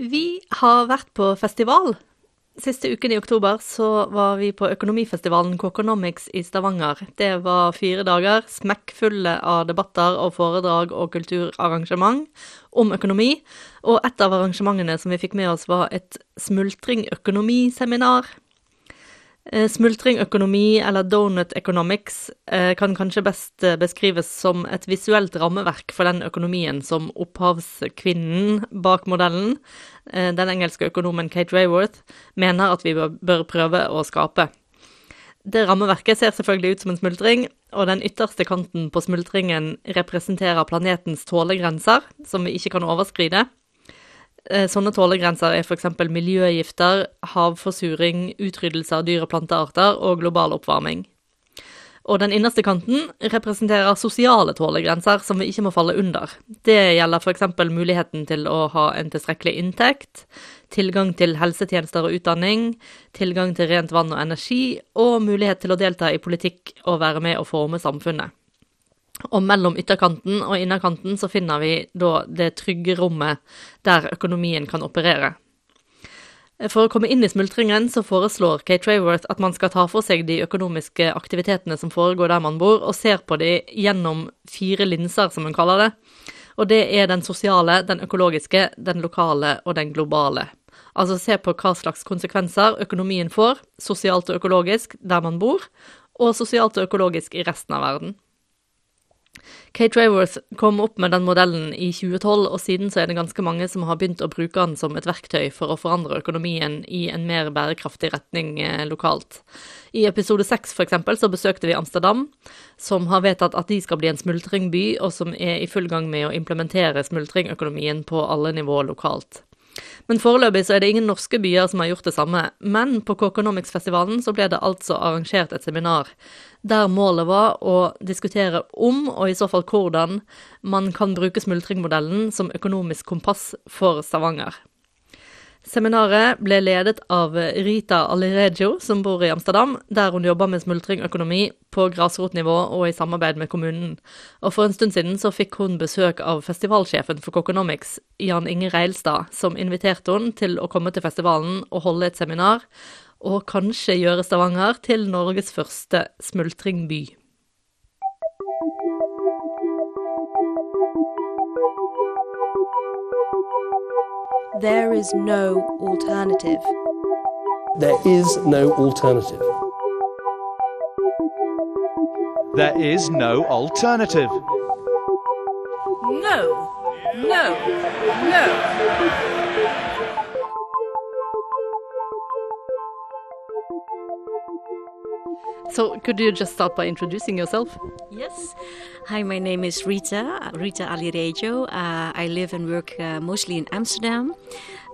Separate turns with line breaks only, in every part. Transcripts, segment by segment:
Vi har vært på festival. Siste uken i oktober så var vi på økonomifestivalen Kokonomics i Stavanger. Det var fire dager smekkfulle av debatter og foredrag og kulturarrangement om økonomi. Og et av arrangementene som vi fikk med oss, var et smultringøkonomiseminar. Eh, Smultringøkonomi, eller donut economics, eh, kan kanskje best eh, beskrives som et visuelt rammeverk for den økonomien som opphavskvinnen bak modellen, den engelske økonomen Kate Rayworth, mener at vi bør prøve å skape. Det rammeverket ser selvfølgelig ut som en smultring, og den ytterste kanten på smultringen representerer planetens tålegrenser, som vi ikke kan overskride. Eh, sånne tålegrenser er f.eks. miljøgifter, havforsuring, utryddelse av dyr- og plantearter og global oppvarming. Og den innerste kanten representerer sosiale tålegrenser som vi ikke må falle under. Det gjelder f.eks. muligheten til å ha en tilstrekkelig inntekt, tilgang til helsetjenester og utdanning, tilgang til rent vann og energi, og mulighet til å delta i politikk og være med å forme samfunnet. Og mellom ytterkanten og innerkanten så finner vi da det trygge rommet der økonomien kan operere. For å komme inn i smultringen så foreslår Kate Rayworth at man skal ta for seg de økonomiske aktivitetene som foregår der man bor, og ser på de gjennom fire linser, som hun kaller det. Og det er den sosiale, den økologiske, den lokale og den globale. Altså se på hva slags konsekvenser økonomien får, sosialt og økologisk, der man bor, og sosialt og økologisk i resten av verden. Kate Rayworth kom opp med den modellen i 2012, og siden så er det ganske mange som har begynt å bruke den som et verktøy for å forandre økonomien i en mer bærekraftig retning eh, lokalt. I episode seks eksempel så besøkte vi Amsterdam, som har vedtatt at de skal bli en smultringby, og som er i full gang med å implementere smultringøkonomien på alle nivåer lokalt. Men foreløpig så er det ingen norske byer som har gjort det samme. Men på Kokonomics-festivalen så ble det altså arrangert et seminar der målet var å diskutere om, og i så fall hvordan, man kan bruke smultringmodellen som økonomisk kompass for Stavanger. Seminaret ble ledet av Rita Aliregio, som bor i Amsterdam, der hun jobber med smultringøkonomi på grasrotnivå og i samarbeid med kommunen. Og for en stund siden så fikk hun besøk av festivalsjefen for Coconomics, Jan Inge Reilstad, som inviterte hun til å komme til festivalen og holde et seminar, og kanskje gjøre Stavanger til Norges første smultringby.
There is no alternative.
There is no alternative.
There is no alternative.
No, no, no.
So, could you just start by introducing yourself?
Yes. Hi, my name is Rita, Rita Alirejo. Uh, I live and work uh, mostly in Amsterdam.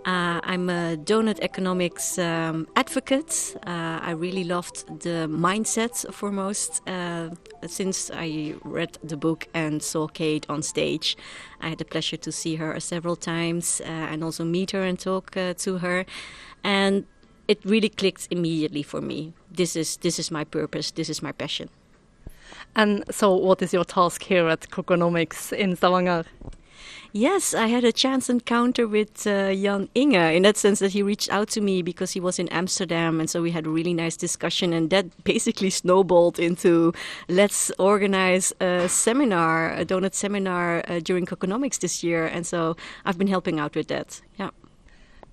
Uh, I'm a donut economics um, advocate. Uh, I really loved the mindset foremost uh, since I read the book and saw Kate on stage. I had the pleasure to see her several times uh, and also meet her and talk to her. And it really clicked immediately for me. This is this is my purpose. This is my passion.
And so, what is your task here at Coconomics in Stavanger?
Yes, I had a chance encounter with uh, Jan Inge in that sense that he reached out to me because he was in Amsterdam, and so we had a really nice discussion, and that basically snowballed into let's organize a seminar, a donut seminar uh, during Coconomics this year, and so I've been helping out with that. Yeah.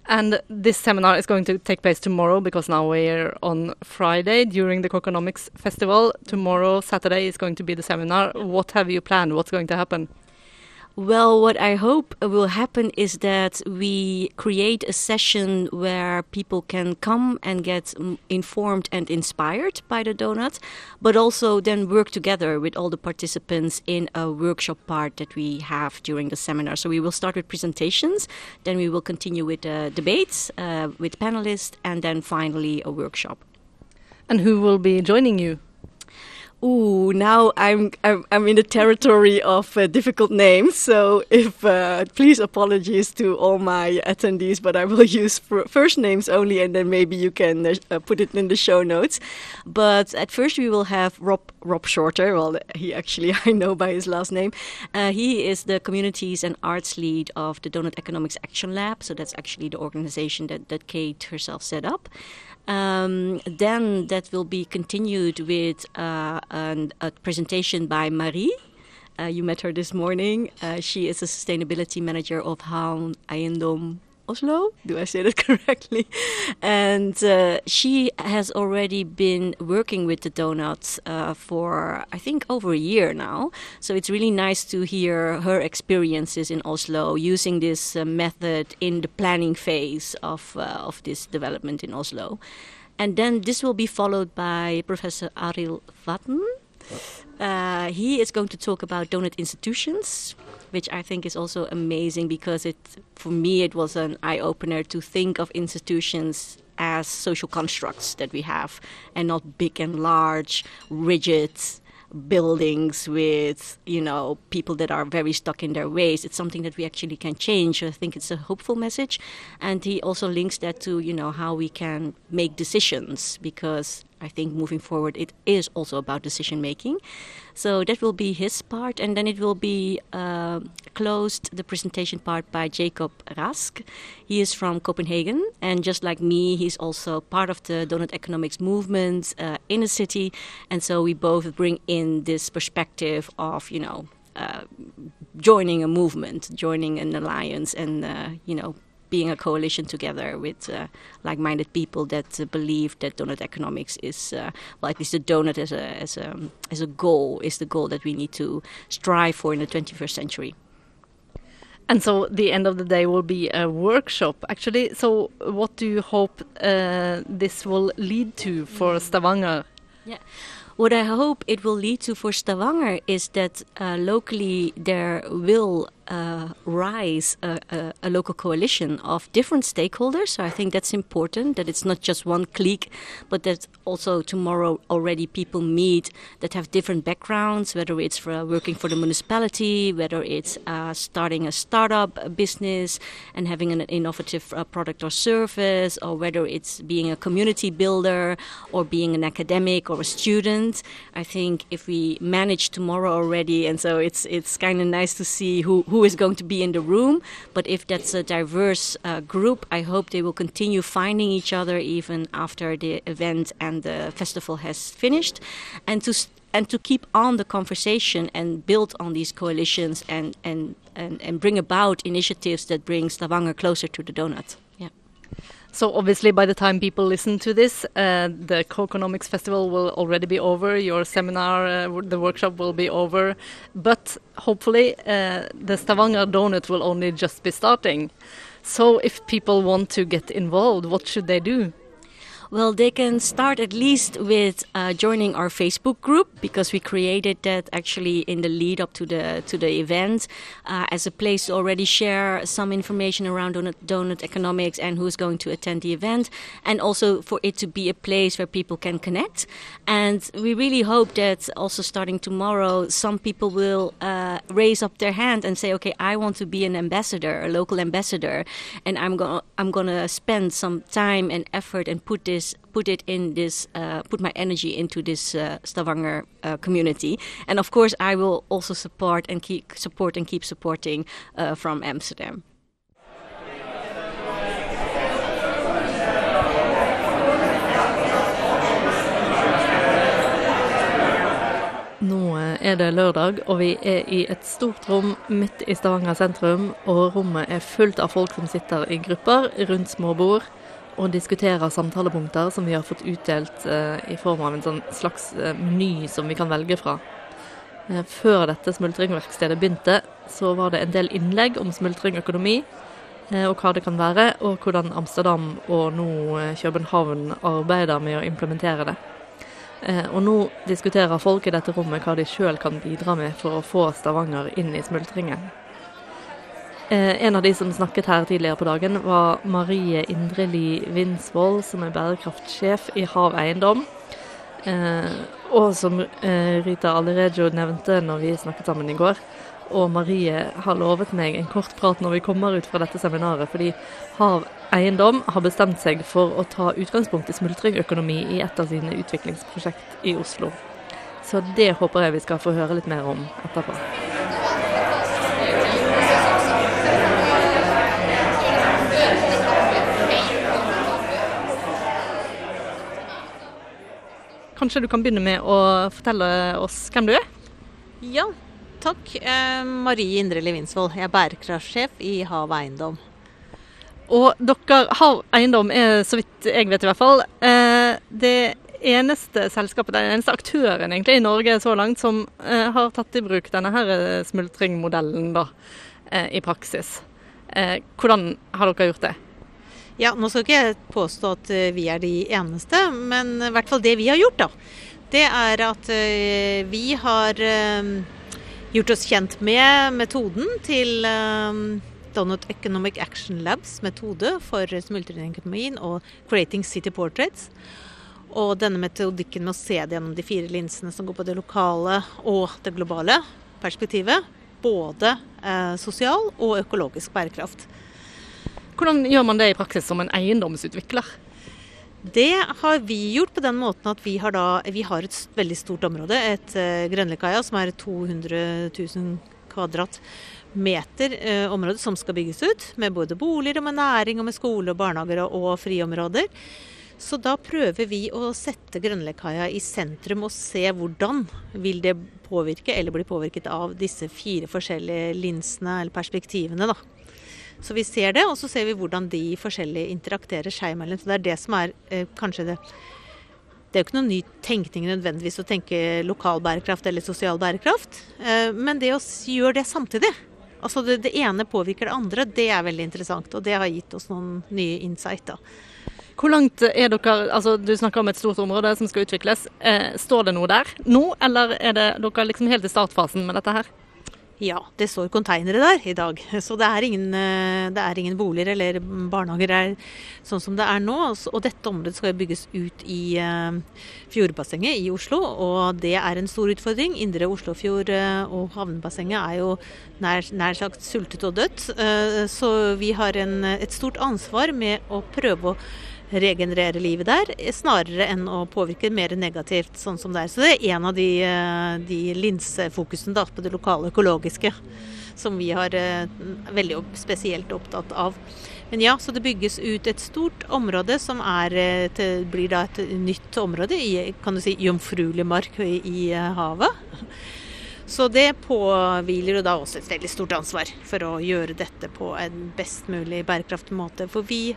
And this seminar is going to take place tomorrow because now we're on Friday during the Coconomics Festival. Tomorrow, Saturday, is going to be the seminar. What have you planned? What's going to happen?
Well, what I hope will happen is that we create a session where people can come and get informed and inspired by the donut, but also then work together with all the participants in a workshop part that we have during the seminar. So we will start with presentations, then we will continue with uh, debates uh, with panelists, and then finally a workshop.
And who will be joining you?
Ooh, now I'm I'm, I'm in the territory of uh, difficult names. So if uh, please apologies to all my attendees, but I will use fir- first names only, and then maybe you can uh, uh, put it in the show notes. But at first we will have Rob Rob Shorter. Well, he actually I know by his last name. Uh, he is the communities and arts lead of the Donut Economics Action Lab. So that's actually the organization that that Kate herself set up. Um, then that will be continued with uh, an, a presentation by Marie. Uh, you met her this morning. Uh, she is a sustainability manager of Haan Eiendom Oslo. Do I say that correctly? And uh, she has already been working with the donuts uh, for, I think, over a year now. So it's really nice to hear her experiences in Oslo using this uh, method in the planning phase of, uh, of this development in Oslo. And then this will be followed by Professor Aril Vatten. Uh, he is going to talk about donut institutions, which I think is also amazing because it, for me, it was an eye opener to think of institutions as social constructs that we have, and not big and large, rigid buildings with you know people that are very stuck in their ways. It's something that we actually can change. I think it's a hopeful message. And he also links that to you know how we can make decisions because i think moving forward it is also about decision making. So that will be his part and then it will be uh, closed the presentation part by jacob rask. He is from copenhagen and just like me he's also part of the donut economics movement uh, in the city. And so we both bring in this perspective of you know uh, joining a movement, joining an alliance, and uh, you know being a coalition together with uh, like-minded people that uh, believe that donut economics is, uh, well, at least the donut as a as a as a goal is the goal that we need to strive for in the 21st century.
And so the end of the day will be a workshop, actually. So what do you hope uh, this will lead to for Stavanger?
Yeah. What I hope it will lead to for Stavanger is that uh, locally there will uh, rise a, a, a, local coalition of different stakeholders. So I think that's important that it's not just one clique, but that also tomorrow already people meet that have different backgrounds, whether it's for working for the municipality, whether it's uh, starting a startup business and having an innovative uh, product or service, or whether it's being a community builder or being an academic or a student. I think if we manage tomorrow already, and so it's it's kind of nice to see who, who who is going to be in the room. But if that's a diverse uh, group, I hope they will continue finding each other even after the event and the festival has finished, and to and to keep on the conversation and build on these coalitions and and and, and bring about initiatives that bring Stavanger closer to the donut. Yeah.
So obviously, by the time people listen to this, uh, the Co-Economics Festival will already be over. Your seminar, uh, the workshop will be over, but hopefully, uh, the Stavanger Donut will only just be starting. So, if people want to get involved, what should they do?
Well, they can start at least with uh, joining our Facebook group because we created that actually in the lead up to the to the event uh, as a place to already share some information around donut, donut economics and who's going to attend the event, and also for it to be a place where people can connect. And we really hope that also starting tomorrow, some people will uh, raise up their hand and say, "Okay, I want to be an ambassador, a local ambassador, and I'm going I'm to spend some time and effort and put this." This, put it in this, uh, put my energy into this uh, Stavanger uh, community. And of course, I will also support and keep support and keep supporting uh, from Amsterdam.
Nå er det lørdag, og vi er i et stort rom midt i Stavanger sentrum. Og rommet er fullt av folk som sitter i grupper rundt små bord og diskuterer samtalepunkter som vi har fått utdelt eh, i form av en sånn slags eh, meny som vi kan velge fra. Eh, før dette smultringverkstedet begynte, så var det en del innlegg om smultringøkonomi eh, og hva det kan være, og hvordan Amsterdam og nå eh, København arbeider med å implementere det. Eh, og nå diskuterer folk i dette rommet hva de sjøl kan bidra med for å få Stavanger inn i smultringen. Eh, en av de som snakket her tidligere på dagen, var Marie Indreli Vinsvold, som er bærekraftsjef i Hav Eiendom. Eh, og som eh, Rita Allerejo nevnte når vi snakket sammen i går, og Marie har lovet meg en kort prat når vi kommer ut fra dette seminaret, fordi Hav Eiendom har bestemt seg for å ta utgangspunkt i smultringøkonomi i et av sine utviklingsprosjekt i Oslo. Så det håper jeg vi skal få høre litt mer om etterpå. Kanskje du kan begynne med å fortelle oss hvem du er?
Ja, takk. Eh, Marie Indre Livinsvold. Jeg er bærekraftsjef i Hav Eiendom.
Og dere har eiendom, er så vidt jeg vet i hvert fall, eh, det eneste selskapet, den eneste aktøren egentlig i Norge så langt som eh, har tatt i bruk denne her smultringmodellen da, i praksis. Hvordan har dere gjort det?
Ja, nå skal ikke jeg påstå at eh, vi er de eneste, men i hvert fall det vi har gjort, da. Det er at eh, vi har eh, gjort oss kjent med metoden til Donut Economic Action Labs metode for smultringøkonomien og Creating City Portraits. Og denne metodikken med å se det gjennom de fire linsene som går på det lokale og det globale perspektivet. Både sosial og økologisk bærekraft.
Hvordan gjør man det i praksis som en eiendomsutvikler?
Det har vi gjort på den måten at vi har, da, vi har et veldig stort område. Et uh, Grønlekaia som er et 200 000 kvadratmeter uh, område som skal bygges ut. Med både boliger og med næring og med skole og barnehager og, og friområder. Så da prøver vi å sette Grønlekaia i sentrum og se hvordan vil det påvirke eller bli påvirket av disse fire forskjellige linsene eller perspektivene. da. Så vi ser det, og så ser vi hvordan de forskjellige interakterer seg imellom. Så det er det som er eh, kanskje det Det er jo ikke noen ny tenkning nødvendigvis å tenke lokal bærekraft eller sosial bærekraft, eh, men det å gjøre det samtidig. Altså det, det ene påvirker det andre, det er veldig interessant. Og det har gitt oss noen nye insight. da.
Hvor langt er dere altså Du snakker om et stort område som skal utvikles. Eh, står det noe der nå, eller er det dere liksom helt i startfasen med dette her?
Ja, det står konteinere der i dag. Så det er ingen, eh, det er ingen boliger eller barnehager der sånn som det er nå. Og- Og dette området skal bygges ut i eh, Fjordbassenget i Oslo, og det er en stor utfordring. Indre Oslofjord eh, og havnebassenget er jo nær, nær sagt sultet og dødt. Så vi har en, et stort ansvar med å prøve å regenerere livet der, snarere enn å påvirke mer negativt, sånn som det er. Så det er en av de, eh, de linsefokusene da, på det lokale økologiske som vi har eh, veldig spesielt opptatt av. Men ja, så det bygges ut et stort område som er, eh, blir da et nytt område i kan du si, jomfruelig mark i, i havet. Så det påhviler jo da også et veldig stort ansvar for å gjøre dette på en best mulig bærekraftig måte. For vi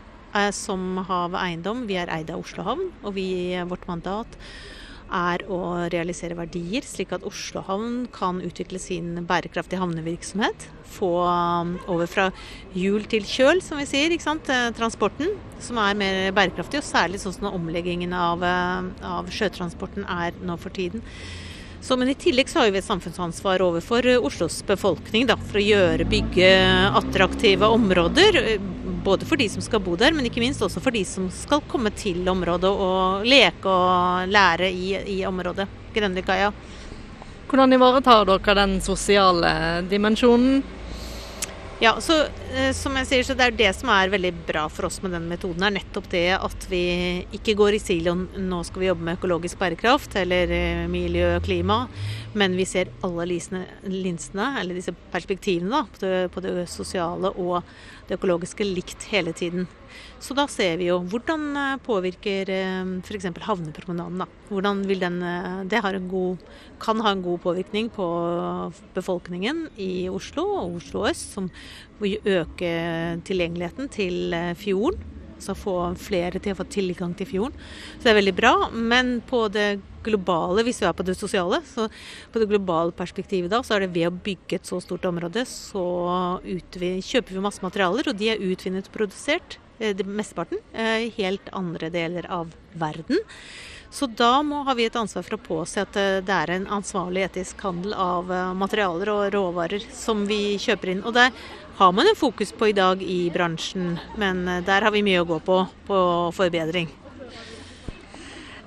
som Hav Eiendom, vi er eid av Oslo havn, og vi, vårt mandat er å realisere verdier, slik at Oslo havn kan utvikle sin bærekraftige havnevirksomhet. Få um, over fra hjul til kjøl, som vi sier. Eh, Transporten, som er mer bærekraftig, og særlig sånn som omleggingen av, eh, av sjøtransporten er nå for tiden. Så, men i tillegg så har vi et samfunnsansvar overfor eh, Oslos befolkning da, for å gjøre, bygge attraktive områder. Både for de som skal bo der, men ikke minst også for de som skal komme til området og leke og lære i, i området. Grønlikaia.
Hvordan ivaretar dere den sosiale dimensjonen?
Ja, så eh, som jeg sier, så det er det som er veldig bra for oss med den metoden, er nettopp det at vi ikke går i siloen nå skal vi jobbe med økologisk bærekraft eller eh, miljø og klima, men vi ser alle lisene, linsene, eller disse perspektivene da, på det, på det sosiale og det økologiske likt hele tiden. Så da ser vi jo hvordan eh, påvirker f.eks. havnepromenaden. da. Hvordan vil den eh, Det god, kan ha en god påvirkning på befolkningen i Oslo og Oslo øst, som vil øke tilgjengeligheten til eh, fjorden. Så få flere til å få tilgang til fjorden. Så det er veldig bra. Men på det globale, hvis vi er på det sosiale, så på det globale perspektivet da, så er det ved å bygge et så stort område, så utvi, kjøper vi masse materialer, og de er utvinnet og produsert, eh, mesteparten, eh, helt andre deler av verden. Så da må, har vi et ansvar for å påse at eh, det er en ansvarlig etisk handel av eh, materialer og råvarer som vi kjøper inn. Og der har man en fokus på i dag i bransjen, men eh, der har vi mye å gå på på forbedring.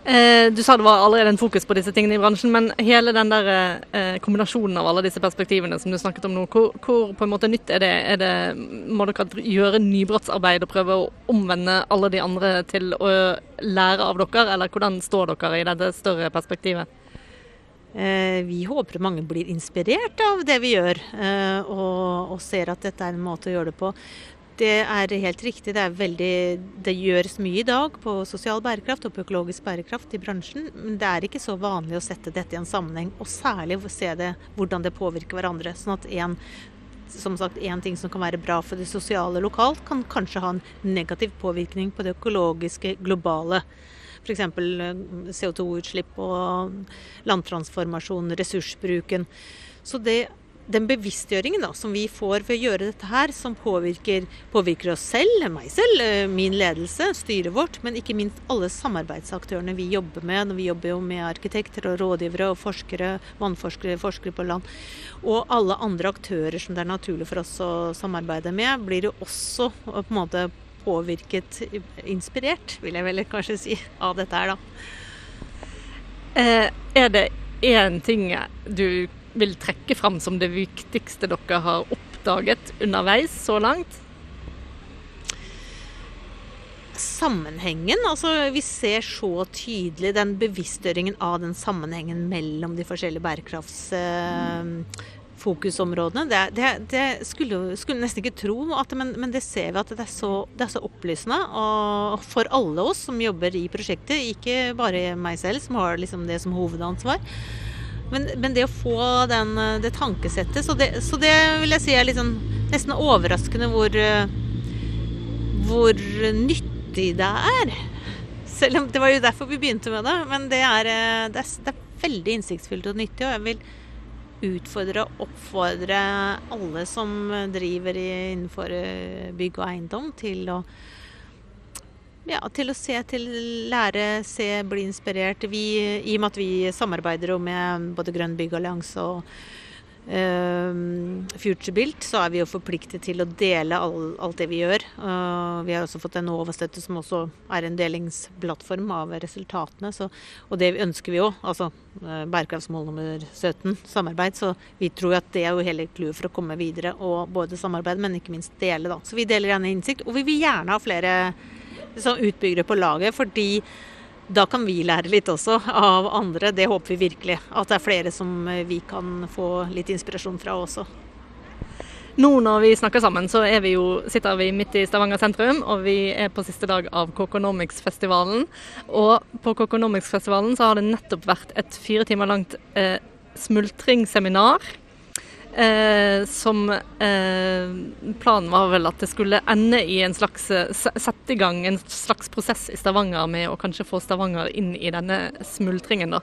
Eh, du sa det var allerede en fokus på disse tingene i bransjen, men hele den der eh, kombinasjonen av alle disse perspektivene som du snakket om nå, hvor, hvor på en måte nytt er det? Er det må dere gjøre nybrottsarbeid og prøve å omvende alle de andre til å lære av dere, eller hvordan står dere i dette større perspektivet?
Eh, vi håper mange blir inspirert av det vi gjør, og ser at dette er en måte å gjøre det på. Det er helt riktig. Det, veldig, det gjøres mye i dag på sosial bærekraft og på økologisk bærekraft i bransjen. Men det er ikke så vanlig å sette dette i en sammenheng, og særlig se det, hvordan det påvirker hverandre. Sånn at en, som sagt, én ting som kan være bra for det sosiale lokalt, kan kanskje ha en negativ påvirkning på det økologiske globale. F.eks. Eh, CO2-utslipp og landtransformasjon, ressursbruken. Så det den bevisstgjøringen da, som vi får ved å gjøre dette her, som påvirker, påvirker, oss selv, meg selv, eh, min ledelse, styret vårt, men ikke minst alle samarbeidsaktørene vi jobber med. Vi jobber jo med arkitekter og rådgivere og forskere, vannforskere, forskere på land. Og alle andre aktører som det er naturlig for oss å samarbeide med, blir jo også på en måte påvirket, inspirert, vil jeg vel kanskje si, av dette her, da.
Eh, er det én ting du vil trekke fram som det viktigste dere har oppdaget underveis så langt?
Sammenhengen. Altså, vi ser så tydelig den bevisstgjøringen av den sammenhengen mellom de forskjellige bærekraftsfokusområdene. det, det, det skulle, skulle nesten ikke tro, at, men, men, det ser vi at det er så, det er så opplysende. Og for alle oss som jobber i prosjektet, ikke bare meg selv som har liksom det som hovedansvar. Men, men, det å få den, det tankesettet så det, så det, vil jeg si er liksom nesten overraskende hvor, hvor nyttig det er. Selv om Det var jo derfor vi begynte med det. Men det er, det er, det er veldig innsiktsfullt og nyttig. Og jeg vil utfordre og oppfordre alle som driver innenfor bygg og eiendom, til å ja, til å se, til lære, se, bli inspirert. Vi, I og med at vi samarbeider med både Grønn byggallianse og uh, FutureBuilt, så er vi jo forpliktet til å dele all, alt det vi gjør. Uh, vi har også fått en Nova-støtte som også er en delingsplattform av resultatene. Så, og det ønsker vi jo. Altså uh, bærekraftsmål nummer 17, samarbeid. Så vi tror at det er jo hele clouet for å komme videre og både samarbeide, men ikke minst dele. da. Så vi deler gjerne innsikt. Og vi vil gjerne ha flere som utbyggere på laget, fordi da kan vi lære litt også av andre. Det håper vi virkelig. At det er flere som vi kan få litt inspirasjon fra også.
Nå når vi snakker sammen, så vi jo, sitter vi midt i Stavanger sentrum, og vi er på siste dag av Kokonomics-festivalen. Og på Kokonomics-festivalen så har det nettopp vært et fire timer langt eh, smultringsseminar Eh, som eh, Planen var vel at det skulle ende i en slags eh, Sette i gang en slags prosess i Stavanger med å kanskje få Stavanger inn i denne smultringen. da.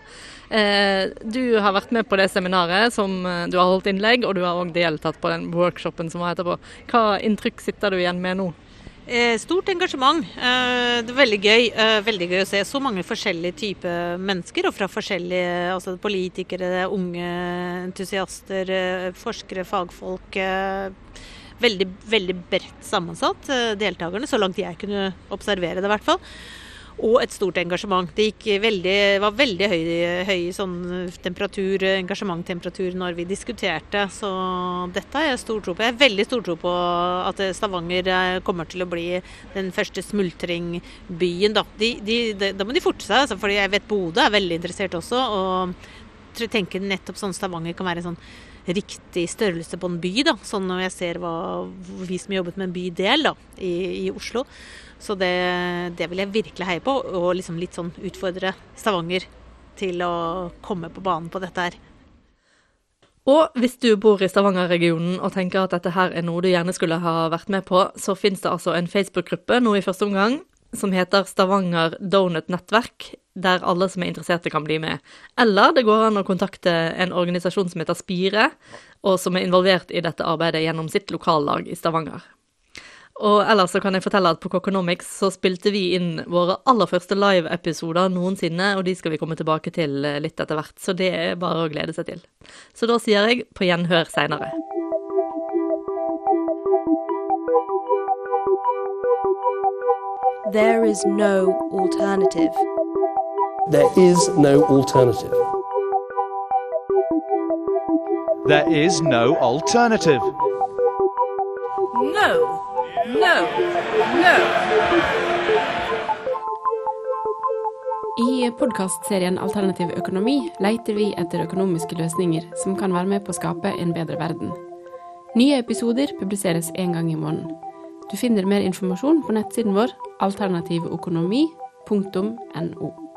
Eh, du har vært med på det seminaret som eh, du har holdt innlegg, og du har òg deltatt på den workshopen som var etterpå. Hva inntrykk sitter du igjen med nå?
Eh, stort engasjement. Eh, det er veldig gøy. Eh, veldig gøy å se så mange forskjellige typer mennesker. Og fra forskjellige altså politikere, unge entusiaster, forskere, fagfolk. Veldig, veldig bredt sammensatt, deltakerne, så langt jeg kunne observere det i hvert fall og et stort engasjement. Det veldig, var veldig høy, høy sånn temperatur, engasjementtemperatur når vi diskuterte, så dette har jeg stor tro på. Jeg har veldig stor tro på at Stavanger eh, kommer til å bli den første smultringbyen. Da, de, de, de, da må de forte seg, altså, for jeg vet Bodø er veldig interessert også. og jeg tenker nettopp sånn Stavanger kan være sånn riktig størrelse på en by. da, Sånn når jeg ser hva, vi som jobbet med en bydel da, i, i Oslo. Så det, det, vil jeg virkelig heie på, og liksom litt sånn utfordre Stavanger til å komme på banen på dette her.
Og hvis du bor i Stavanger-regionen og tenker at dette her er noe du gjerne skulle ha vært med på, så finnes det altså en Facebook-gruppe nå i første omgang som heter Stavanger Donut Nettverk, der alle som er interesserte kan bli med. Eller det går an å kontakte en organisasjon som heter Spire, og som er involvert i dette arbeidet gjennom sitt lokallag i Stavanger. Og ellers så kan jeg fortelle at på Kokonomics så spilte vi inn våre aller første live-episoder noensinne, og de skal vi komme tilbake til eh, litt etter hvert, så det er bare å glede seg til. Så da sier jeg på gjenhør seinere.
There is no alternative.
There is no alternative.
There is no alternative.
No. No. No.
I podkastserien Alternativ økonomi leter vi etter økonomiske løsninger som kan være med på å skape en bedre verden. Nye episoder publiseres én gang i måneden. Du finner mer informasjon på nettsiden vår alternativøkonomi.no.